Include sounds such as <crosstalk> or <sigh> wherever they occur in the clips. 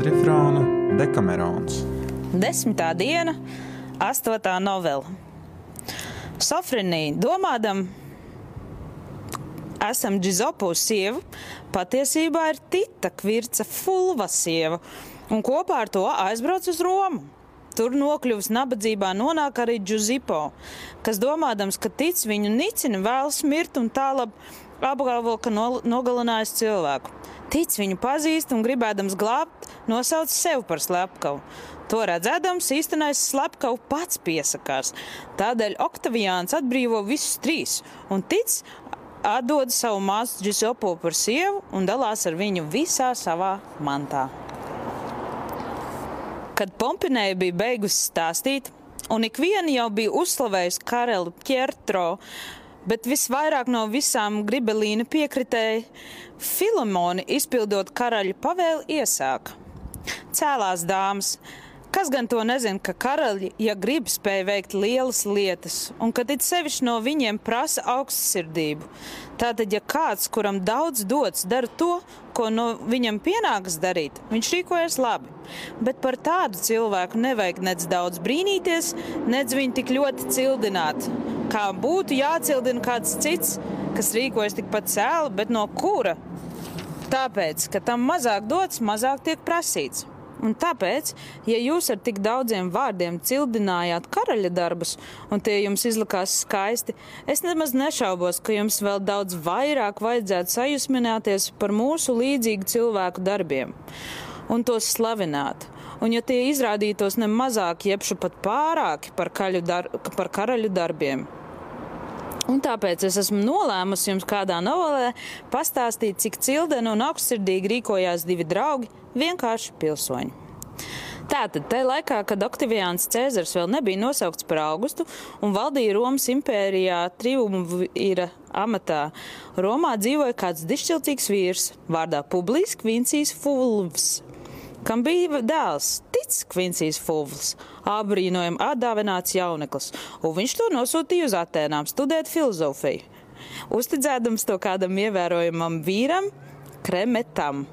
kvadrifrāna Dekamerons. Desmitā diena, astotā novela. Sofrinī domādam, esam Džizopu sieva, patiesībā ir Tita Kvirca Fulva sieva, un kopā ar to aizbrauc uz Romu. Tur nokļuvis nabadzībā, nonāk arī Džuzipo, kas domādams, ka tic viņu nicina, vēlas mirt un tālāk apgalvo, ka no, nogalinājis cilvēku. Tic viņu pazīst un gribēdams glābt, nosauc sevi par slepkavu. To redzēdams, īstenais slepkavs pats piesakās. Tādēļ Oktaviāns atbrīvo visus trīs un tic, atdod savu māsu Giusepo par sievu un dalās ar viņu visā savā mantā. Kad Pompinēja bija beigusi stāstīt, un ik viena jau bija uzslavējusi karali Pjertro, bet visvairāk no visām gribelīna piekritēja, Filamoni izpildot karaļa pavēli iesāka. Cēlās dāmas, Kas gan to nezina, ka karaļi, ja grib, spēj veikt lielas lietas, un ka it sevišķi no viņiem prasa augstsirdību. Tātad, ja kāds, kuram daudz dots, dara to, ko no viņam pienākas darīt, viņš rīkojas labi. Bet par tādu cilvēku nevajag nec daudz brīnīties, nec viņu tik ļoti cildināt. Kā būtu jācildina kāds cits, kas rīkojas tikpat cēli, bet no kura? Tāpēc, ka tam mazāk dots, mazāk tiek prasīts. Un tāpēc, ja jūs ar tik daudziem vārdiem cildinājāt karaļa darbus, un tie jums izlikās skaisti, es nemaz nešaubos, ka jums vēl daudz vairāk vajadzētu sajusmināties par mūsu līdzīgu cilvēku darbiem un tos slavināt. Un, ja tie izrādītos ne mazāk, jebšu pat pārāki par, dar par karaļu darbiem, Un tāpēc es esmu nolēmusi jums kādā novelē pastāstīt, cik cildeni un augstsirdīgi rīkojās divi draugi, vienkārši pilsoņi. Tātad, tajā laikā, kad Oktavians Cēzars vēl nebija nosaukts par augustu un valdīja Romas impērijā triumvīra amatā, Romā dzīvoja kāds dišķiltīgs vīrs vārdā Publis Kvincijs Fulvs, kam bija dēls Tic Kvincijs Fulvs, abrīnojami atdāvināts jauneklis, un viņš to nosūtīja uz Atēnām studēt filozofiju. Uzticēdams to kādam ievērojamam vīram, Kremetam,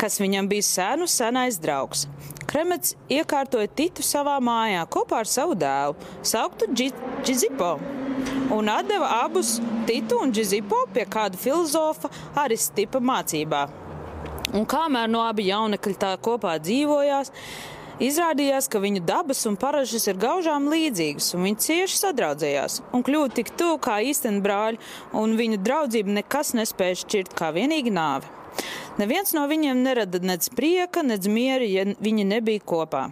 kas viņam bija senu senais draugs. Kremets iekārtoja Titu savā mājā kopā ar savu dēlu, sauktu Džizipo, un atdeva abus Titu un Džizipo pie kāda filozofa Aristipa mācībā. Un kamēr no abi jaunekļi tā kopā dzīvojās, Izrādījās, ka viņu dabas un paražas ir gaužām līdzīgas, un viņi cieši sadraudzējās un kļuva tik tuvu kā īsteni brāļi, un viņu draudzību nekas nespēja šķirt kā vienīgi nāve. Neviens no viņiem nerada nec prieka, nec miera, ja viņi nebija kopā.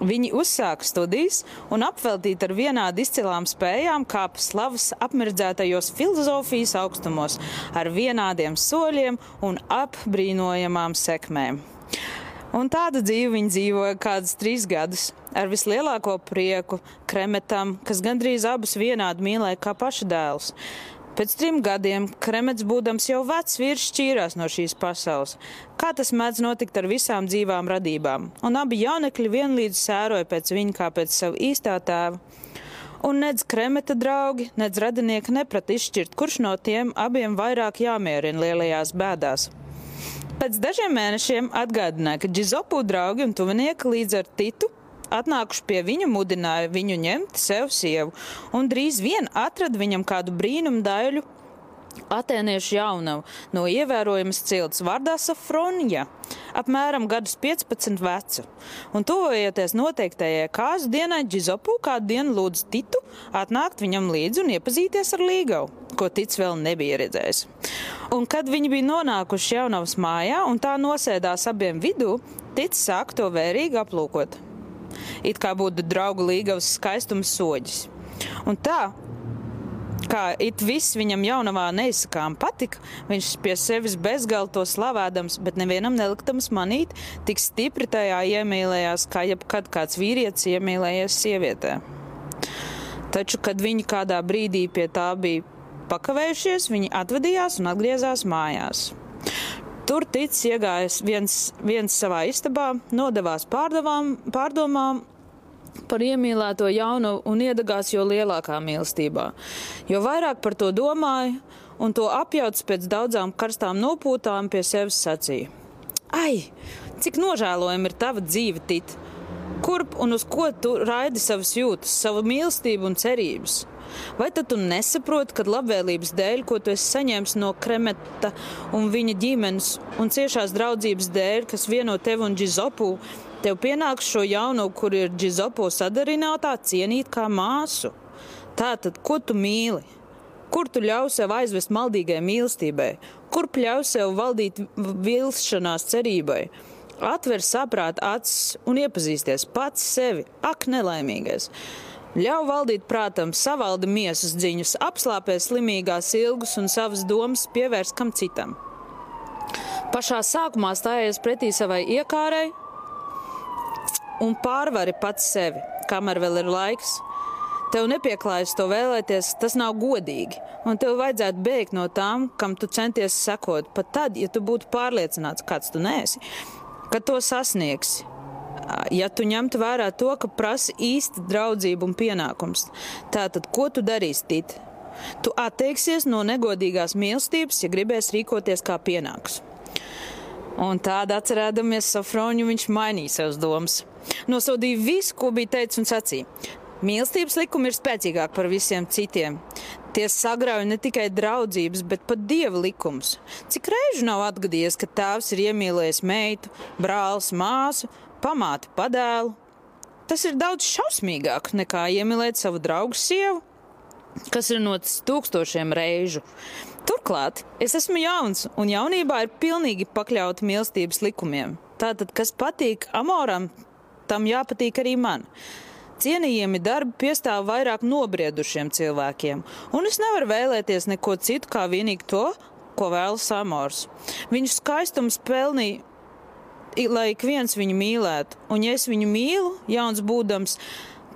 Viņi uzsāka studijas un apveltīti ar vienādi izcilām spējām kāpa slavas apmirdzētajos filozofijas augstumos, ar vienādiem soļiem un apbrīnojamām sekmēm. Un tādu dzīvi viņi dzīvoja kādus trīs gadus, ar vislielāko prieku kremetam, kas gandrīz abus vienādi mīlēja kā paša dēls. Pēc trim gadiem Kremets, būdams jau vecs vīrs, šķīrās no šīs pasaules. Kā tas mēdz notikt ar visām dzīvām radībām, un abi jaunekļi vienlīdz sēroja pēc viņa kā pēc sava īstā tēva. Un nedz kremeta draugi, nedz radinieki neprat izšķirt, kurš no tiem abiem vairāk jāmierina lielajās bēdās. Pēc dažiem mēnešiem atgādināja, ka Džizopu draugi un tuvinieki līdz ar Titu atnākuši pie viņa, mudināja viņu ņemt sev sievu, un drīz vien atrada viņam kādu brīnumu daļu. Atēniešu jaunavu no ievērojamas cilts vārdā Safronija, apmēram gadus 15 vecu, un tuvojoties noteiktajai kāzu dienai, Džizopu kādu dienu lūdz Titu atnākt viņam līdzi un iepazīties ar Līgavu, ko Tic vēl nebija redzējis. Un kad viņi bija nonākuši jaunavas mājā un tā nosēdās abiem vidū, Tic sāk to vērīgi aplūkot it kā būtu draugu līgavas skaistums soģis. Un tā, kā it viss viņam jaunavā neizsakām patika, viņš pie sevis bezgalīgi to slavēdams, bet nevienam neliktams manīt, tik stipri tajā iemīlējās, kā jebkad kāds vīrietis iemīlējies sievietē. Taču, kad viņi kādā brīdī pie tā bija pakavējušies, viņi atvadījās un atgriezās mājās. Tur ticis iegājis viens, viens savā istabā, nodevās pārdomām, pārdomām par iemīlēto jaunu un iedegās jo lielākā mīlestībā. Jo vairāk par to domāju un to apjauts pēc daudzām karstām nopūtām pie sevis sacīja. Ai, cik nožēlojama ir tava dzīve, Tit! Kurp un uz ko tu raidi savas jūtas, savu mīlestību un cerības? Vai tad tu nesaproti, ka labvēlības dēļ, ko tu esi saņēmis no Kremeta un viņa ģimenes un ciešās draudzības dēļ, kas vieno tevi un Džizopu, tev pienāks šo jauno, kur ir Džizopu sadarinātā, cienīt kā māsu? Tātad, ko tu mīli? Kur tu ļauj sev aizvest maldīgai mīlestībai? Kur ļauj sev valdīt vilšanās cerībai? Atver saprāta acis un iepazīsties pats sevi, ak, nelaimīgais. Ļauj valdīt prātam, savaldi miesas dziņus, apslāpē slimīgās ilgus un savas domas pievērs kam citam. Pašā sākumā stājies pretī savai iekārai un pārvari pats sevi, kamēr vēl ir laiks. Tev nepieklājas to vēlēties, tas nav godīgi, un tev vajadzētu bēgt no tām, kam tu centies sekot, pat tad, ja tu būtu pārliecināts, kāds tu nēsi ka to sasniegsi. Ja tu ņemtu vērā to, ka prasa īsta draudzība un pienākums, tātad ko tu darīsi, Tit? Tu atteiksies no negodīgās mīlestības, ja gribēs rīkoties kā pienāks. Un tādā atcerēdamies Safroņu, viņš mainīja savas domas. Nosodīja visu, ko bija teicis un sacīja. Mīlestības likumi ir spēcīgāki par visiem citiem. Tie sagrauj ne tikai draudzības, bet pat dieva likums. Cik reižu nav atgadījies, ka tēvs ir iemīlējis meitu, brālis, māsu, pamāti, padēlu? Tas ir daudz šausmīgāk nekā iemīlēt savu draugu sievu, kas ir noticis tūkstošiem reižu. Turklāt es esmu jauns, un jaunībā ir pilnīgi pakļauta mīlestības likumiem. Tātad, kas patīk amoram, tam jāpatīk arī man. Cienījami darbi piestāv vairāk nobriedušiem cilvēkiem, un es nevaru vēlēties neko citu kā vienīgi to, ko vēlas Samors. Viņu skaistums pelnīja, lai ik viens viņu mīlētu, un ja es viņu mīlu, jauns būdams,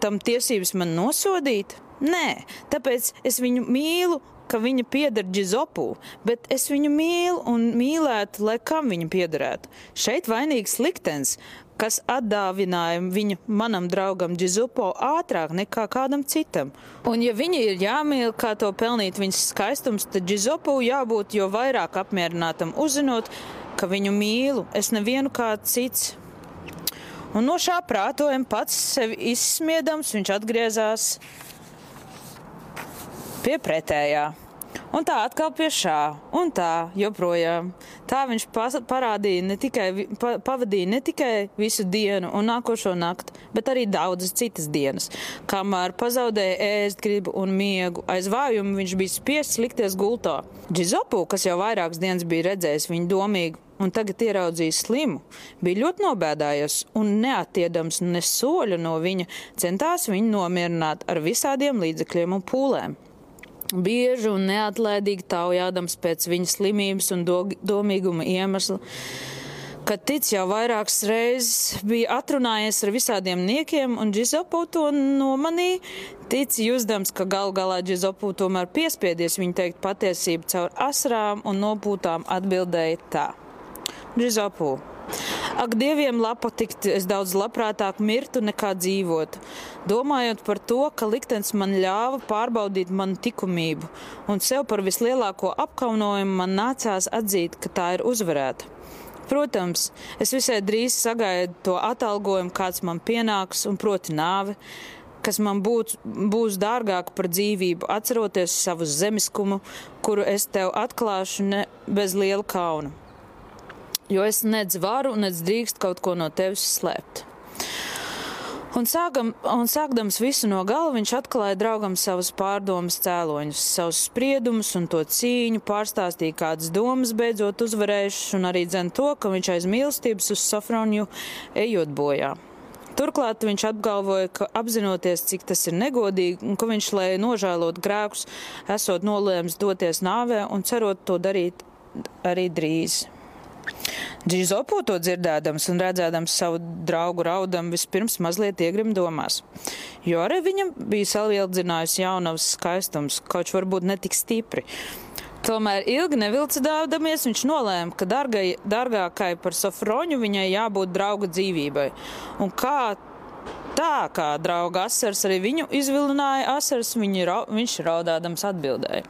tam tiesības man nosodīt? Nē, tāpēc es viņu mīlu, ka viņa pieder Džizopu, bet es viņu mīlu un mīlētu, lai kam viņa piederētu. Šeit vainīgs liktenis, kas atdāvināja viņu manam draugam Džizupo ātrāk nekā kādam citam. Un, ja viņi ir jāmīl, kā to pelnīt viņas skaistums, tad Džizupo jābūt jo vairāk apmierinātam, uzzinot, ka viņu mīlu es nevienu kā cits. Un no šā prātojuma pats sevi izsmiedams, viņš atgriezās pie pretējā. Un tā atkal pie šā, un tā joprojām. Tā viņš parādīja ne tikai, pa, pavadīja ne tikai visu dienu un nākošo nakti, bet arī daudzas citas dienas. Kamēr pazaudēja ēst gribu un miegu, aiz vājumu viņš bija spiests likties gultā. Džizopu, kas jau vairākas dienas bija redzējis viņu domīgu, un tagad ieraudzīja slimu, bija ļoti nobēdājies un neatiedams ne soļa no viņa, centās viņu nomierināt ar visādiem līdzekļiem un pūlēm bieži un neatlaidīgi taujādams pēc viņa slimības un do, domīguma iemesla, kad tic jau vairākas reizes bija atrunājies ar visādiem niekiem, un Džizopu to nomanīja, tic jūsdams, ka gal galā Džizopu tomēr piespiedies viņu teikt patiesību caur asrām un nopūtām atbildēja tā. Džizopu. Ak, dieviem lapa tikt, es daudz labprātāk mirtu nekā dzīvotu. Domājot par to, ka liktenis man ļāva pārbaudīt manu likumību, un sev par vislielāko apkaunojumu man nācās atzīt, ka tā ir uzvarēta. Protams, es visai drīz sagaidu to atalgojumu, kāds man pienāks, un proti nāve, kas man būt, būs dārgāka par dzīvību, atceroties savu zemiskumu, kuru es tev atklāšu ne bez liela kauna jo es nedz varu, nedz drīkst kaut ko no tevis slēpt. Un, sākam, un sākdams visu no gala, viņš atklāja draugam savus pārdomas cēloņus, savus spriedumus un to cīņu, pārstāstīja kādas domas beidzot uzvarējušas, un arī dzen to, ka viņš aiz mīlestības uz Safronju ejot bojā. Turklāt viņš apgalvoja, ka apzinoties, cik tas ir negodīgi, un ka viņš, lai nožēlot grēkus, esot nolēms doties nāvē un cerot to darīt arī drīz. Džizopu to dzirdēdams un redzēdams savu draugu raudam, vispirms mazliet iegrim domās. Jo arī viņam bija salīdzinājusi jaunavas skaistums, kaut varbūt netik stipri. Tomēr ilgi nevilcinājāmies, viņš nolēma, ka dargai, dārgākai par Sofroņu viņai jābūt drauga dzīvībai. Un kā tā, kā drauga asars arī viņu izvilināja asars, viņa, viņš raudādams atbildēja.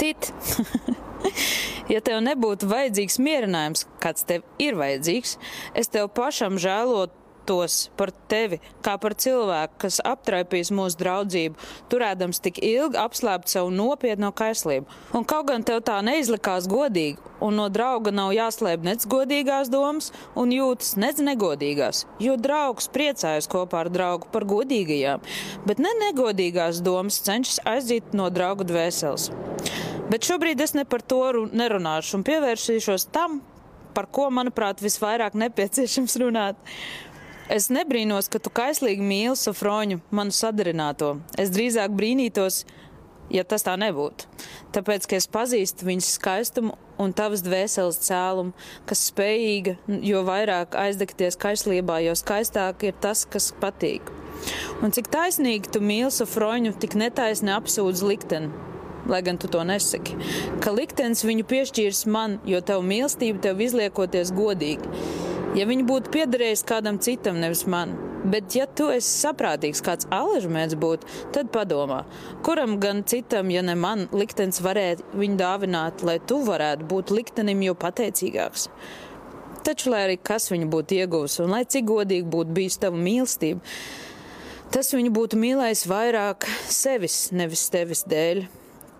Tit! <laughs> <laughs> Ja tev nebūtu vajadzīgs mierinājums, kāds tev ir vajadzīgs, es tev pašam žēlotu tos par tevi, kā par cilvēku, kas aptraipīs mūsu draudzību, turēdams tik ilgi apslēpt savu nopietno kaislību. Un kaut gan tev tā neizlikās godīgi, un no drauga nav jāslēp nec godīgās domas un jūtas nec negodīgās, jo draugs priecājas kopā ar draugu par godīgajām, bet ne negodīgās domas cenšas aizzīt no draugu dvēseles. Bet šobrīd es ne par to nerunāšu un pievērsīšos tam, par ko, manuprāt, visvairāk nepieciešams runāt. Es nebrīnos, ka tu kaislīgi mīli Sofroņu, manu sadarināto. Es drīzāk brīnītos, ja tas tā nebūtu. Tāpēc, ka es pazīstu viņas skaistumu un tavas dvēseles cēlumu, kas spējīga, jo vairāk aizdegties kaislībā, jo skaistāk ir tas, kas patīk. Un cik taisnīgi tu mīli Sofroņu, tik netaisni apsūdz likteni. Lai gan tu to nesaki, ka liktenis viņu piešķīrs man, jo tev mīlestība tev izliekoties godīgi. Ja viņi būtu piederējis kādam citam, nevis man, bet ja tu esi saprātīgs, kāds aležmēts būtu, tad padomā, kuram gan citam, ja ne man, liktenis varētu viņu dāvināt, lai tu varētu būt liktenim jau pateicīgāks. Taču, lai arī kas viņu būtu ieguvis un lai cik godīgi būtu bijis tava mīlestība, tas viņu būtu mīlējis vairāk sevis, nevis tevis dēļ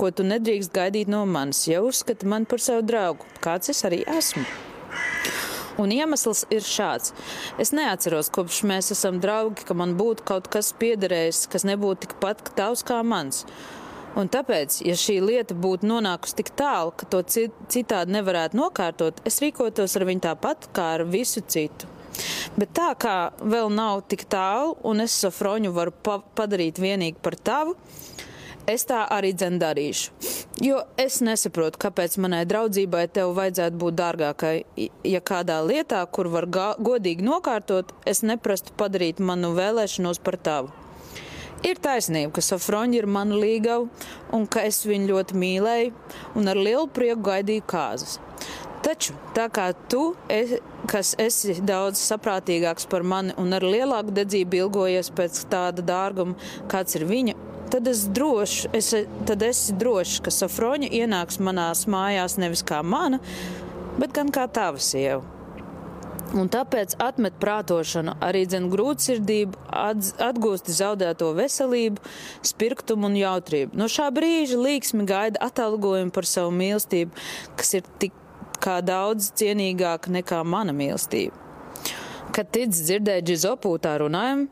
ko tu nedrīkst gaidīt no manis, ja uzskati mani par savu draugu, kāds es arī esmu. Un iemesls ir šāds. Es neatceros, kopš mēs esam draugi, ka man būtu kaut kas piederējis, kas nebūtu tikpat tavs kā mans. Un tāpēc, ja šī lieta būtu nonākusi tik tālu, ka to citādi nevarētu nokārtot, es rīkotos ar viņu tāpat kā ar visu citu. Bet tā kā vēl nav tik tālu, un es Sofroņu varu pa padarīt vienīgi par tavu, es tā arī dzendarīšu. Jo es nesaprotu, kāpēc manai draudzībai tev vajadzētu būt dārgākai. Ja kādā lietā, kur var godīgi nokārtot, es neprastu padarīt manu vēlēšanos par tavu. Ir taisnība, ka Safroņa ir mana līgava un ka es viņu ļoti mīlēju un ar lielu prieku gaidīju kāzas. Taču, tā kā tu, es, kas esi daudz saprātīgāks par mani un ar lielāku dedzību ilgojies pēc tāda dārguma, kāds ir viņa, tad es droši, es, tad esi drošs, ka Safroņa ienāks manās mājās nevis kā mana, bet gan kā tava sieva. Un tāpēc atmet prātošanu, arī dzen grūtsirdību, atgūsti zaudēto veselību, spirktumu un jautrību. No šā brīža līksmi gaida atalgojumu par savu mīlestību, kas ir tik kā daudz cienīgāka nekā mana mīlestība. Kad tic dzirdēja Džizopū tā runājumu,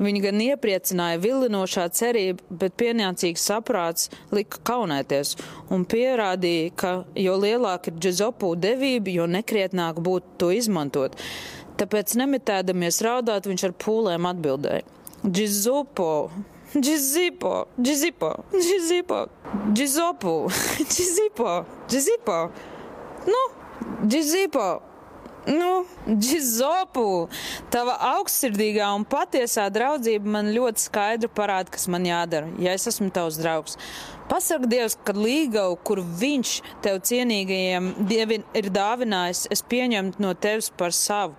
viņa gan iepriecināja vilinošā cerība, bet pienācīgs saprāts lika kaunēties un pierādīja, ka jo lielāka ir Džizopū devība, jo nekrietnāk būtu to izmantot. Tāpēc nemitēdamies raudāt, viņš ar pūlēm atbildēja. Džizopo, Džizipo, Džizipo, Džizipo, Džizopu, <laughs> Džizipo, Džizipo, nu, Džizipo. Nu, Džizopu, tava augstsirdīgā un patiesā draudzība man ļoti skaidri parāda, kas man jādara, ja es esmu tavs draugs. Pasaka Dievs, ka līgavu, kur viņš tev cienīgajiem dievi ir dāvinājis, es pieņemtu no tevis par savu.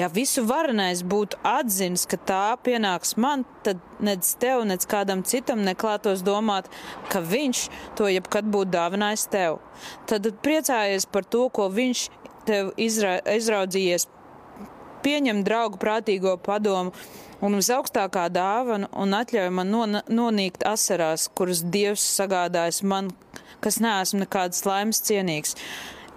Ja visu varenais būtu atzinis, ka tā pienāks man, tad nec tev, nec kādam citam neklātos domāt, ka viņš to jebkad būtu dāvinājis tev. Tad priecājies par to, ko viņš tev izra, izraudzījies pieņem draugu prātīgo padomu un visaugstākā dāvana un atļauj man non, nonīkt asarās, kuras Dievs sagādājis man, kas neesmu nekādas laimes cienīgs.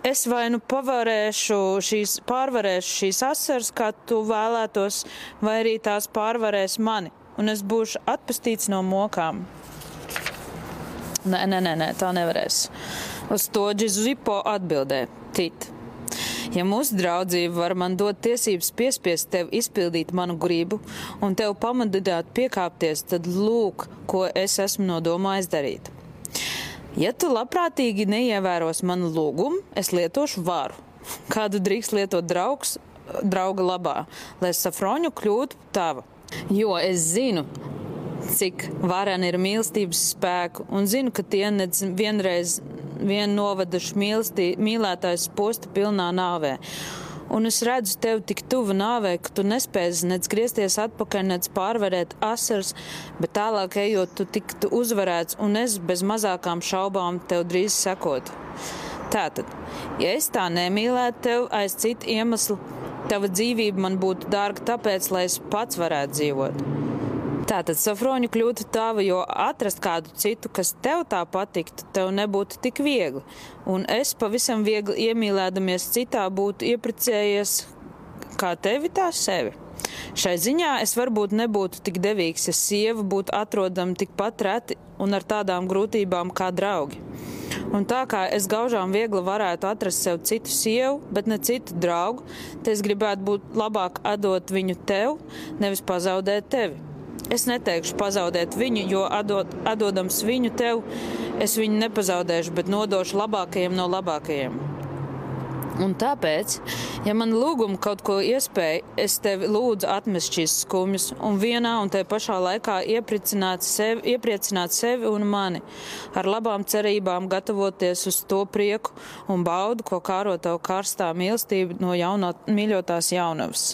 Es vai nu pavarēšu šīs, pārvarēšu šīs asaras, kā tu vēlētos, vai arī tās pārvarēs mani, un es būšu atpestīts no mokām. Nē, nē, nē, nē tā nevarēs. Uz to Džizipo atbildē Tit. Ja mūsu draudzība var man dot tiesības piespiest tev izpildīt manu gribu un tev pamudināt piekāpties, tad lūk, ko es esmu nodomājis darīt. Ja tu labprātīgi neievēros manu lūgumu, es lietošu varu. Kādu drīkst lietot draugs, drauga labā, lai safroņu kļūtu tava. Jo es zinu, cik varena ir mīlestības spēku, un zinu, ka tie vienreiz vien novaduši mīlētājs posta pilnā nāvē. Un es redzu tevi tik tuvu nāvei, ka tu nespēji nec griezties atpakaļ, nec pārvarēt asaras, bet tālāk ejot, tu tiktu uzvarēts, un es bez mazākām šaubām tev drīz sekotu. Tātad, ja es tā nemīlētu tevi aiz citu iemeslu, tava dzīvība man būtu dārga tāpēc, lai es pats varētu dzīvot. Tātad safroņa kļūtu tava, jo atrast kādu citu, kas tev tā patiktu, tev nebūtu tik viegli. Un es pavisam viegli iemīlēdamies citā būtu iepricējies kā tevi tā sevi. Šai ziņā es varbūt nebūtu tik devīgs, ja sieva būtu atrodama tikpat reti un ar tādām grūtībām kā draugi. Un tā kā es gaužām viegli varētu atrast sev citu sievu, bet ne citu draugu, tad es gribētu būt labāk atdot viņu tev, nevis pazaudēt tevi. Es neteikšu pazaudēt viņu, jo atdod, atdodams viņu tev, es viņu nepazaudēšu, bet nodošu labākajiem no labākajiem. Un tāpēc, ja man lūguma kaut ko iespēja, es tevi lūdzu atmest šīs skumjas un vienā un tajā pašā laikā iepriecināt sevi, iepriecināt sevi un mani, ar labām cerībām gatavoties uz to prieku un baudu, ko kāro tavu karstā mīlestība no jauno, mīļotās jaunavas.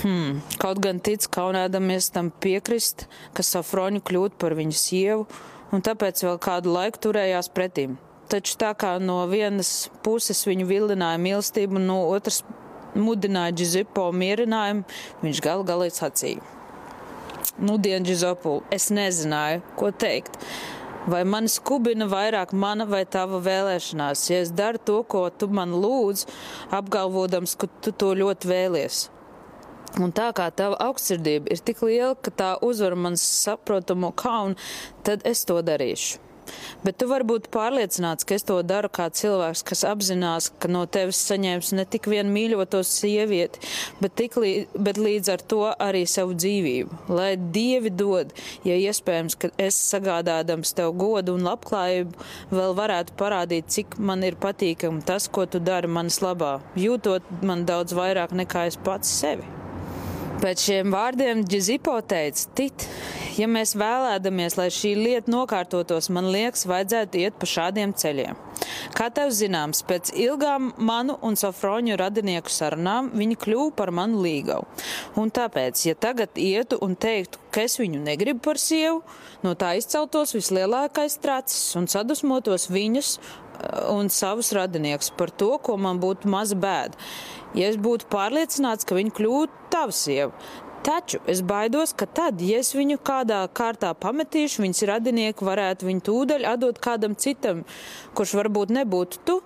Hmm. Kaut gan tic kaunēdamies tam piekrist, ka Safroņu kļūt par viņu sievu, un tāpēc vēl kādu laiku turējās pretīm. Taču tā kā no vienas puses viņu vilināja mīlestība, un no otras mudināja Džizipo mierinājumu, viņš gal galā sacīja. Nu, dien, Džizopu, es nezināju, ko teikt. Vai man skubina vairāk mana vai tava vēlēšanās, ja es daru to, ko tu man lūdz, apgalvodams, ka tu to ļoti vēlies? Un tā kā tava augstsirdība ir tik liela, ka tā uzvar man saprotamo kaunu, tad es to darīšu. Bet tu vari būt pārliecināts, ka es to daru kā cilvēks, kas apzinās, ka no tevis saņems ne tik vien mīļoto sievieti, bet, tik, bet līdz ar to arī savu dzīvību. Lai dievi dod, ja iespējams, ka es sagādādams tev godu un labklājību, vēl varētu parādīt, cik man ir patīkami tas, ko tu dari manas labā, jūtot man daudz vairāk nekā es pats sevi. Pēc šiem vārdiem Džizipo teica, Tit, ja mēs vēlēdamies, lai šī lieta nokārtotos, man liekas, vajadzētu iet pa šādiem ceļiem. Kā tev zināms, pēc ilgām manu un Sofroņu radinieku sarunām viņi kļuva par manu līgavu. Un tāpēc, ja tagad ietu un teiktu, ka es viņu negribu par sievu, no tā izceltos vislielākais tracis un sadusmotos viņus un savus radiniekus par to, ko man būtu maza bēda ja es būtu pārliecināts, ka viņa kļūtu tava sieva. Taču es baidos, ka tad, ja es viņu kādā kārtā pametīšu, viņas radinieki varētu viņu tūdaļ atdot kādam citam, kurš varbūt nebūtu tu.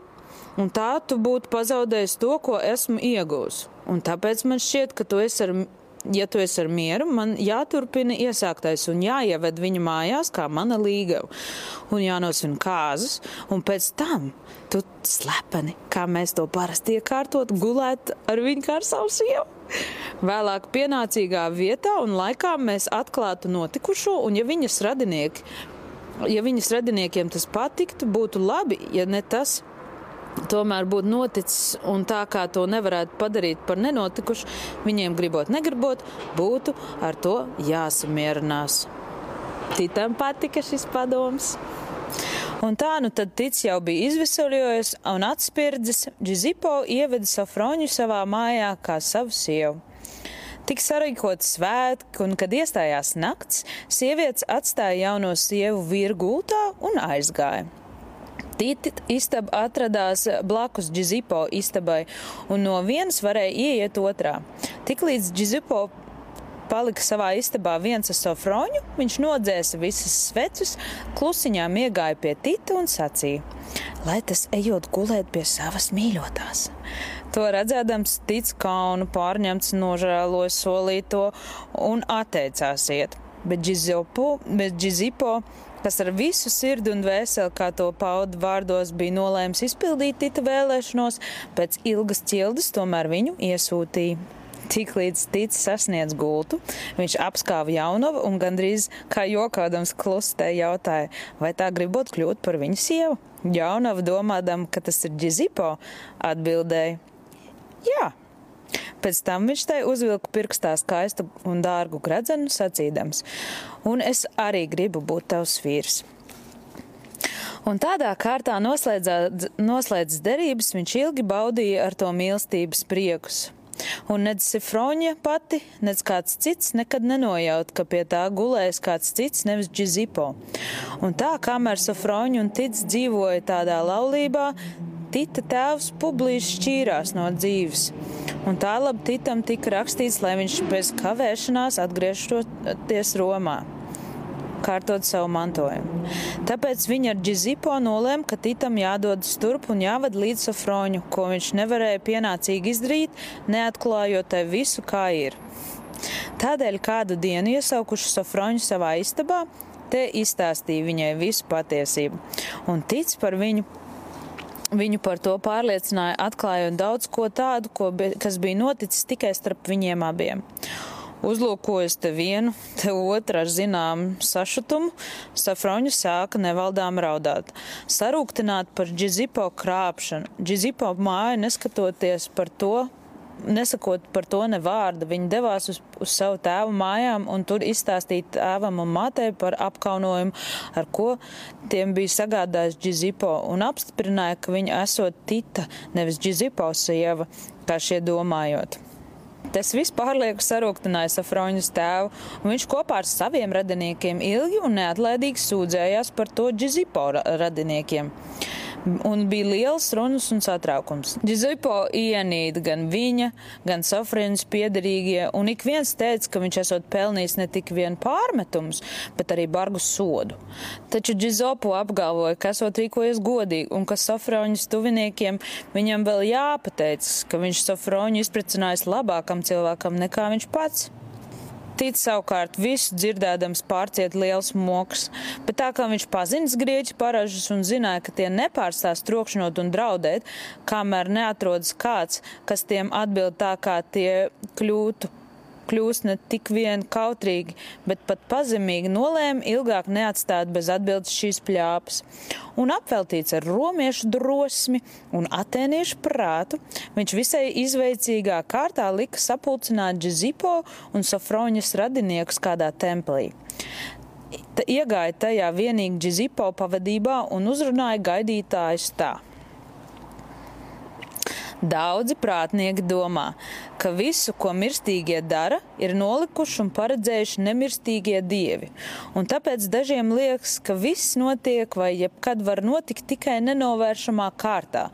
Un tā tu būtu pazaudējis to, ko esmu iegūs. Un tāpēc man šķiet, ka tu esi ar ja tu esi ar mieru, man jāturpina iesāktais un jāieved viņa mājās kā mana līgava. Un jānosvin kāzas, un pēc tam tu slepeni, kā mēs to parasti iekārtot, gulēt ar viņu kā ar savu sievu. Vēlāk pienācīgā vietā un laikā mēs atklātu notikušo, un ja viņas radinieki, ja viņas radiniekiem tas patiktu, būtu labi, ja ne tas tomēr būtu noticis, un tā kā to nevarētu padarīt par nenotikušu, viņiem gribot, negribot, būtu ar to jāsamierinās. Titam patika šis padoms. Un tā nu tad tic jau bija izvesaļojies un atspirdzis, Džizipo ieveda Safroņu savā mājā kā savu sievu. Tik sarīkots svētki, un kad iestājās nakts, sievietes atstāja jauno sievu virgultā un aizgāja. Istaba atradās blakus Džizipo istabai, un no vienas varēja ieiet otrā. Tiklīdz Džizipo palika savā istabā viens ar sofroņu, viņš nodzēsa visas svecus, klusiņām iegāja pie Tita un sacīja: Lai tas ejot gulēt pie savas mīļotās. To redzēdams, tic kaunu pārņemts, nožēloja solīto un atteicās iet. Bet Džizipo kas ar visu sirdi un vēseli, kā to pauda vārdos, bija nolēms izpildīt Tita vēlēšanos, pēc ilgas ķildes tomēr viņu iesūtīja. Tiklīdz ticis sasniedz gultu, viņš apskāva jaunavu un gandrīz kā jokādams klustē jautāja, vai tā gribot kļūt par viņu sievu. Jaunava domādam, ka tas ir Džizipo, atbildēja: Jā, Pēc tam viņš tai uzvilka pirkstā skaistu un dārgu gradzenu, sacīdams: Un es arī gribu būt tavs vīrs. Un tādā kārtā noslēdzas derības, viņš ilgi baudīja ar to mīlestības priekus. un nec Sifroņa pati, nec kāds cits nekad nenojaut, ka pie tā gulējas kāds cits, nevis Džizipo. Un tā, kamēr Sofroņa un Tic dzīvoja tādā laulībā, Tita tēvs Publis šķīrās no dzīves. Un tā labi Titam tika rakstīts, lai viņš bez kavēšanās atgriežoties Romā kārtot savu mantojumu. Tāpēc viņa ar Džizipo nolēma, ka Titam jādodas turp un jāved līdz Sofroņu, ko viņš nevarēja pienācīgi izdarīt, neatklājot tai visu, kā ir. Tādēļ kādu dienu iesaukuši Sofroņu savā istabā, te izstāstīja viņai visu patiesību un tic par viņu Viņu par to pārliecināja, atklājot daudz ko tādu, ko, kas bija noticis tikai starp viņiem abiem uzlūkojas te vienu, te otru ar zināmu sašutumu, Safroņa sāka nevaldām raudāt. Sarūktināt par Džizipo krāpšanu. Džizipo māja neskatoties par to, nesakot par to ne vārdu, viņi devās uz, uz savu tēvu mājām un tur izstāstīt tēvam un mātei par apkaunojumu, ar ko tiem bija sagādājis Džizipo un apstiprināja, ka viņa esot Tita, nevis Džizipo sieva, kā šie domājot. Tas viss pārlieku sarūktināja Safroņas tēvu, un viņš kopā ar saviem radiniekiem ilgi un neatlaidīgi sūdzējās par to Džizipo radiniekiem un bija liels runas un satraukums. Džizipo ienīda gan viņa, gan Sofrienas piederīgie, un ik viens teica, ka viņš esot pelnījis ne tik vien pārmetumus, bet arī bargu sodu. Taču Džizopo apgalvoja, ka esot rīkojies godīgi, un ka Sofroņas tuviniekiem viņam vēl jāpateic, ka viņš Sofroņu izprecinājis labākam cilvēkam nekā viņš pats. Tic savukārt visu dzirdēdams pārciet liels moks, bet tā kā viņš pazinis grieķu paražas un zināja, ka tie nepārstās trokšņot un draudēt, kamēr neatrodas kāds, kas tiem atbild tā, kā tie kļūtu kļūst ne tik vien kautrīgi, bet pat pazemīgi nolēma ilgāk neatstāt bez atbildes šīs pļāpas. Un apveltīts ar romiešu drosmi un atēniešu prātu, viņš visai izveicīgā kārtā lika sapulcināt Džizipo un Sofroņas radiniekus kādā templī. Iegāja tajā vienīgi Džizipo pavadībā un uzrunāja gaidītājus tā. Daudzi prātnieki domā, ka visu, ko mirstīgie dara, ir nolikuši un paredzējuši nemirstīgie dievi. Un tāpēc dažiem liekas, ka viss notiek vai jebkad var notikt tikai nenovēršamā kārtā.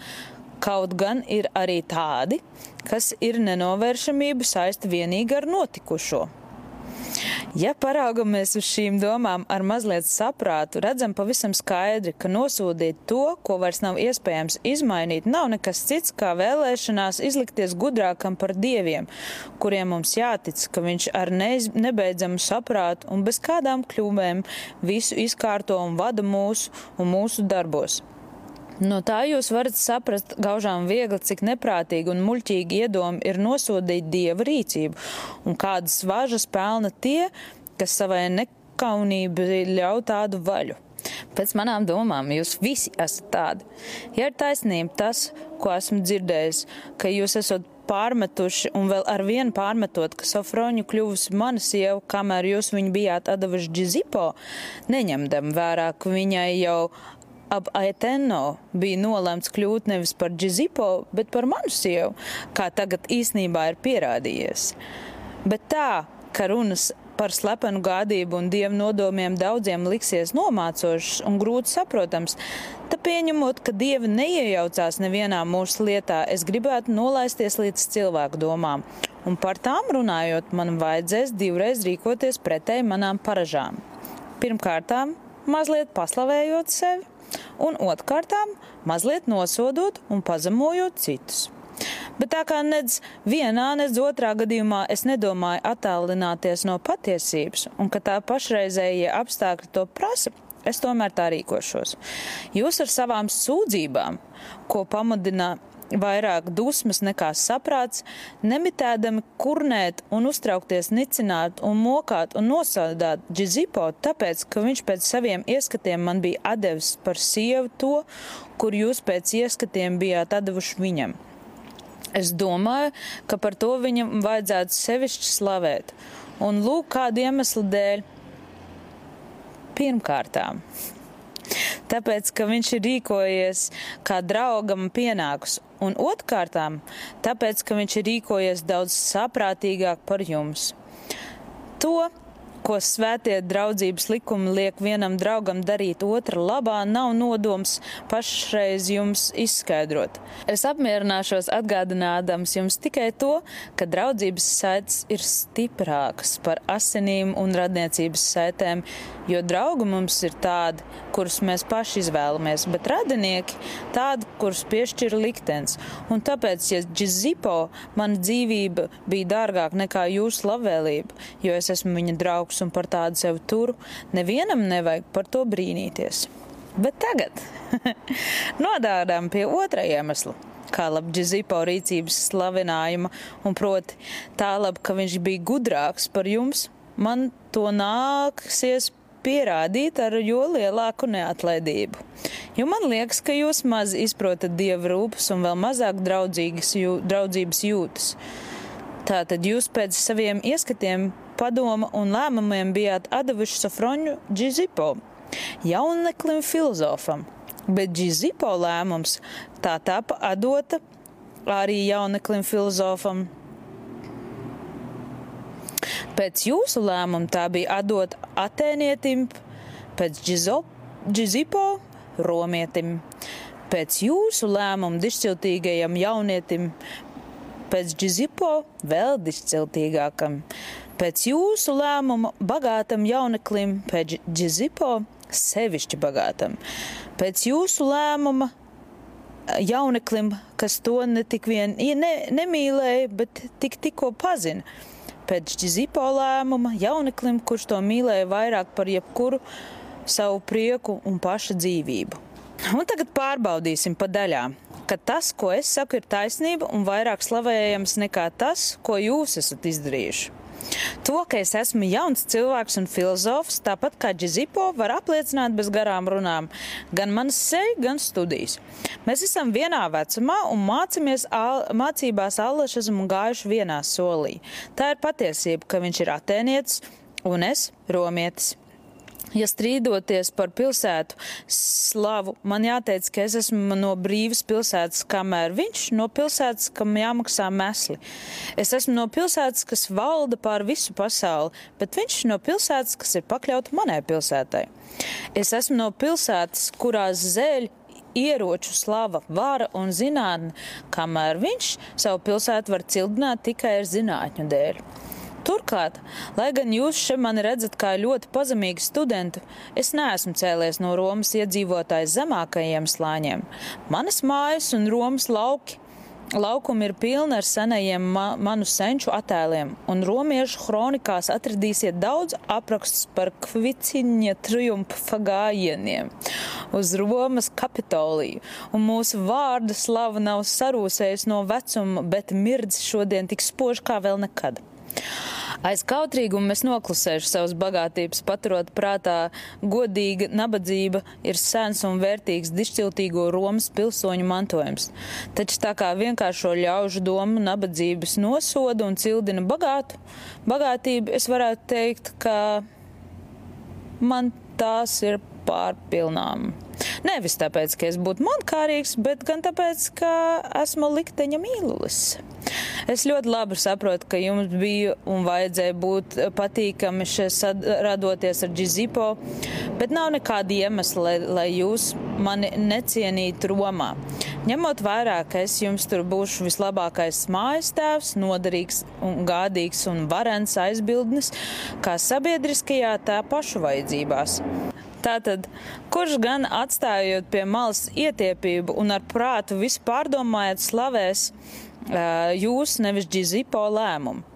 Kaut gan ir arī tādi, kas ir nenovēršamību saist vienīgi ar notikušo. Ja paraugamies uz šīm domām ar mazliet saprātu, redzam pavisam skaidri, ka nosodīt to, ko vairs nav iespējams izmainīt, nav nekas cits kā vēlēšanās izlikties gudrākam par dieviem, kuriem mums jātic, ka viņš ar neiz, nebeidzamu saprātu un bez kādām kļūmēm visu izkārto un vada mūsu un mūsu darbos. No tā jūs varat saprast gaužām viegli, cik neprātīgi un muļķīgi iedomi ir nosodīt dieva rīcību, un kādas važas pelna tie, kas savai nekaunībai ļauj tādu vaļu. Pēc manām domām, jūs visi esat tādi. Ja ir taisnība tas, ko esmu dzirdējis, ka jūs esat pārmetuši un vēl ar vienu pārmetot, ka Sofroņu kļuvusi mana sieva, kamēr jūs viņu bijāt atdevuši Džizipo, neņemdam vērā, ka viņai jau ap Aeteno bija nolemts kļūt nevis par Džizipo, bet par manu sievu, kā tagad īsnībā ir pierādījies. Bet tā, ka runas par slepenu gādību un dievu nodomiem daudziem liksies nomācošs un grūti saprotams, tad pieņemot, ka dievi neiejaucās nevienā mūsu lietā, es gribētu nolaisties līdz cilvēku domām. Un par tām runājot, man vajadzēs divreiz rīkoties pretēji manām paražām. Pirmkārtām, mazliet paslavējot sevi, un otrkārtām mazliet nosodot un pazemojot citus. Bet tā kā nedz vienā, nedz otrā gadījumā es nedomāju attālināties no patiesības, un ka tā pašreizējie apstākļi to prasa, es tomēr tā rīkošos. Jūs ar savām sūdzībām, ko pamudina vairāk dusmas nekā saprāts, nemitēdami kurnēt un uztraukties, nicināt un mokāt un nosādāt Džizipo, tāpēc, ka viņš pēc saviem ieskatiem man bija atdevis par sievu to, kur jūs pēc ieskatiem bijāt atdevuši viņam. Es domāju, ka par to viņam vajadzētu sevišķi slavēt. Un lūk, kādu iemeslu dēļ. Pirmkārtām, tāpēc, ka viņš ir rīkojies kā draugam pienākus, un otrkārtām, tāpēc, ka viņš ir rīkojies daudz saprātīgāk par jums. To, ko svētie draudzības likumi liek vienam draugam darīt otra labā, nav nodoms pašreiz jums izskaidrot. Es apmierināšos atgādinādams jums tikai to, ka draudzības saites ir stiprākas par asinīm un radniecības saitēm, jo draugi mums ir tādi, kurus mēs paši izvēlamies, bet radinieki tādi, kurus piešķir liktenis. Un tāpēc, ja Džizipo mana dzīvība bija dārgāka nekā jūsu labvēlība, jo es esmu viņa draugs un par tādu sevi turu, nevienam nevajag par to brīnīties. Bet tagad <laughs> nodārām pie otrā iemesla kā Labdžizipo rīcības slavinājuma, un proti tā labi, ka viņš bija gudrāks par jums, man to nāksies pierādīt ar jo lielāku neatlaidību. Jo man liekas, ka jūs maz izprotat dievu rūpes un vēl mazāk draudzības jūtas. Tātad jūs pēc saviem ieskatiem, padoma un lēmumiem bijāt devuši Sofroņu Džizipo, jauneklim filozofam, bet Džizipo lēmums tā tapa atdota arī jauneklim filozofam. Pēc jūsu lēmuma tā bija atdot atēnietim, pēc Džizipo romietim, pēc jūsu lēmuma dišciltīgajam jaunietim, pēc Džizipo vēl dišciltīgākam, pēc jūsu lēmuma bagātam jauneklim, pēc Džizipo sevišķi bagātam, pēc jūsu lēmuma jauneklim, kas to ne tik vien ne, nemīlēja, bet tik tikko pazina pēc Džizipo lēmuma jauneklim, kurš to mīlēja vairāk par jebkuru savu prieku un paša dzīvību. Un tagad pārbaudīsim pa daļām, ka tas, ko es saku, ir taisnība un vairāk slavējams nekā tas, ko jūs esat izdarījuši. To, ka es esmu jauns cilvēks un filozofs, tāpat kā Džizipo, var apliecināt bez garām runām gan manas seja, gan studijas. Mēs esam vienā vecumā un mācāmies, mācībās allaši esam gājuši vienā solī. Tā ir patiesība, ka viņš ir atēnietis un es romietis. Ja strīdoties par pilsētu slavu, man jāteic, ka es esmu no brīvas pilsētas, kamēr viņš no pilsētas, kam jāmaksā mesli. Es esmu no pilsētas, kas valda pār visu pasauli, bet viņš no pilsētas, kas ir pakļauta manai pilsētai. Es esmu no pilsētas, kurās zēļ ieroču slava, vara un zinātne, kamēr viņš savu pilsētu var cildināt tikai ar zinātņu dēļ. Turklāt, lai gan jūs šeit mani redzat kā ļoti pazemīgu studentu, es neesmu cēlies no Romas iedzīvotājs zemākajiem slāņiem. Manas mājas un Romas lauki Laukumi ir pilni ar senajiem ma manu senču attēliem, un romiešu kronikās atradīsiet daudz aprakstus par kviciņa triumfa gājieniem uz Romas kapitoliju, un mūsu vārda slava nav sarūsējusi no vecuma, bet mirdz šodien tik spoži kā vēl nekad. Aiz kautrīguma mēs noklusējuši savas bagātības, paturot prātā godīga nabadzība ir sens un vērtīgs dišciltīgo Romas pilsoņu mantojums. Taču tā kā vienkāršo ļaužu domu nabadzības nosoda un cildina bagātu, bagātību, es varētu teikt, ka man tās ir pārpilnām. Nevis tāpēc, ka es būtu monkārīgs, bet gan tāpēc, ka esmu likteņa mīlulis. Es ļoti labi saprotu, ka jums bija un vajadzēja būt patīkami šeit radoties ar Džizipo, bet nav nekāda iemesla, lai, lai jūs mani necienītu Romā. Ņemot vērā, ka es jums tur būšu vislabākais mājas tēvs, noderīgs un gādīgs un varens aizbildnis, kā sabiedriskajā, tā pašu vajadzībās. Tātad, kurš gan atstājot pie malas ietiepību un ar prātu visu pārdomājot slavēs, jūs, nevis Džizipo lēmumu.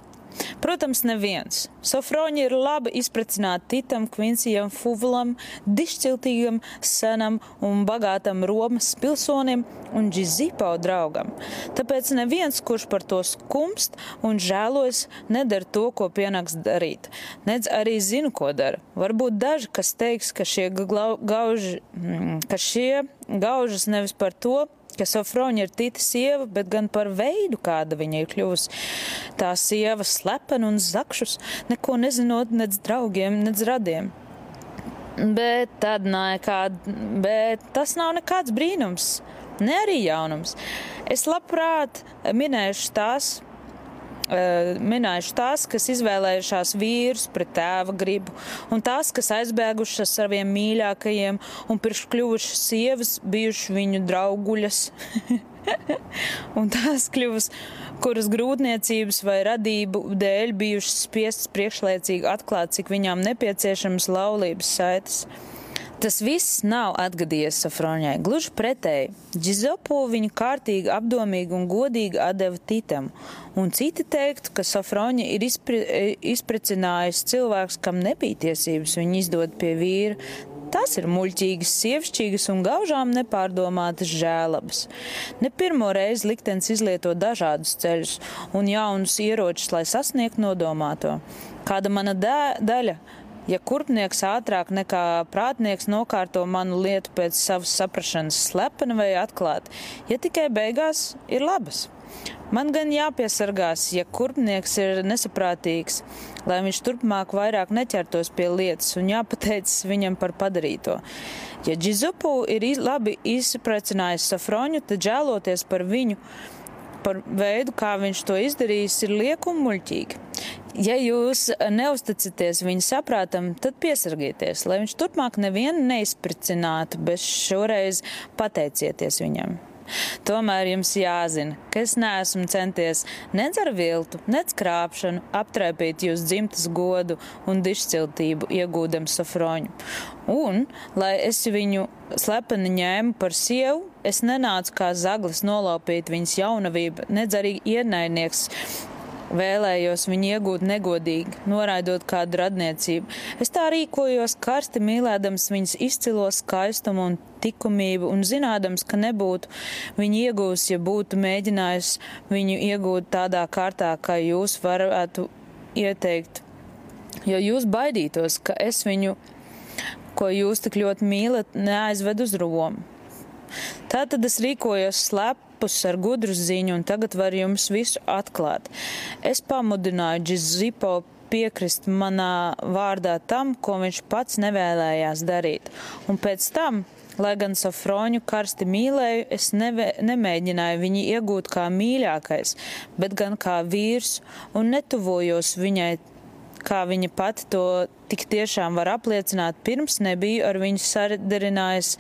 Protams, neviens. Sofroņi ir labi izpratināti Titam, Kvincijam, Fuvulam, dišciltīgam, senam un bagātam Romas pilsonim un Džizipo draugam. Tāpēc neviens, kurš par to skumst un žēlojas, nedara to, ko pienāks darīt. Nedz arī zinu, ko dara. Varbūt daži, kas teiks, ka šie gauži, mm, ka šie gaužas nevis par to, ka Sofroņa ir tīta sieva, bet gan par veidu, kāda viņa ir kļuvusi. Tā sieva slepena un zakšus, neko nezinot nec draugiem, nec radiem. Bet, tad, nekād, bet tas nav nekāds brīnums, ne arī jaunums. Es labprāt minēšu tās, minēšu tās, kas izvēlējušās vīrus pret tēva gribu, un tās, kas aizbēgušas ar saviem mīļākajiem un pirms kļuvušas sievas, bijuši viņu drauguļas. <laughs> un tās kļuvas, kuras grūtniecības vai radību dēļ bijušas spiestas priekšlaicīgi atklāt, cik viņām nepieciešamas laulības saites. Tas viss nav atgadījies Safronijai. Gluži pretēji, Džizopu viņu kārtīgi, apdomīgi un godīgi atdeva Titam, un citi teiktu, ka Safronija ir izpre, izprecinājis cilvēks, kam nebija tiesības viņu izdot pie vīra, Tas ir muļķīgas, sievišķīgas un gaužām nepārdomātas žēlabas. Ne pirmo reizi liktenis izlieto dažādus ceļus un jaunus ieročus, lai sasniegtu nodomāto. Kāda mana daļa? Ja kurpnieks ātrāk nekā prātnieks nokārto manu lietu pēc savas saprašanas slepeni vai atklāti, ja tikai beigās ir labas. Man gan jāpiesargās, ja kurpnieks ir nesaprātīgs, lai viņš turpmāk vairāk neķertos pie lietas un jāpateicas viņam par padarīto. Ja Džizupu ir labi izprecinājis Safroņu, tad žēloties par viņu, par veidu, kā viņš to izdarījis, ir lieki un muļķīgi. Ja jūs neusticaties viņa saprātam, tad piesargieties, lai viņš turpmāk nevienu neizpricinātu, bet šoreiz pateicieties viņam. Tomēr jums jāzina, ka es neesmu centies nec ar viltu, nec krāpšanu aptraipīt jūs dzimtas godu un dišciltību iegūdam safroņu. Un, lai es viņu slepeni ņēmu par sievu, es nenācu kā zaglis nolaupīt viņas jaunavību, nedz arī ienaidnieks Vēlējos viņu iegūt negodīgi, noraidot kādu radniecību. Es tā rīkojos karsti mīlēdams viņas izcilo skaistumu un likumību un zinādams, ka nebūtu viņu iegūs, ja būtu mēģinājis viņu iegūt tādā kārtā, kā jūs varētu ieteikt. Jo jūs baidītos, ka es viņu, ko jūs tik ļoti mīlat, neaizvedu uz Romu. Tā tad es rīkojos slepus ar gudru ziņu, un tagad varu jums visu atklāt. Es pamudināju Džizipo piekrist manā vārdā tam, ko viņš pats nevēlējās darīt. Un pēc tam Lai gan Safroņu karsti mīlēju, es neve, nemēģināju viņu iegūt kā mīļākais, bet gan kā vīrs, un netuvojos viņai, kā viņa pati to tik tiešām var apliecināt, pirms nebiju ar viņu sadarinājies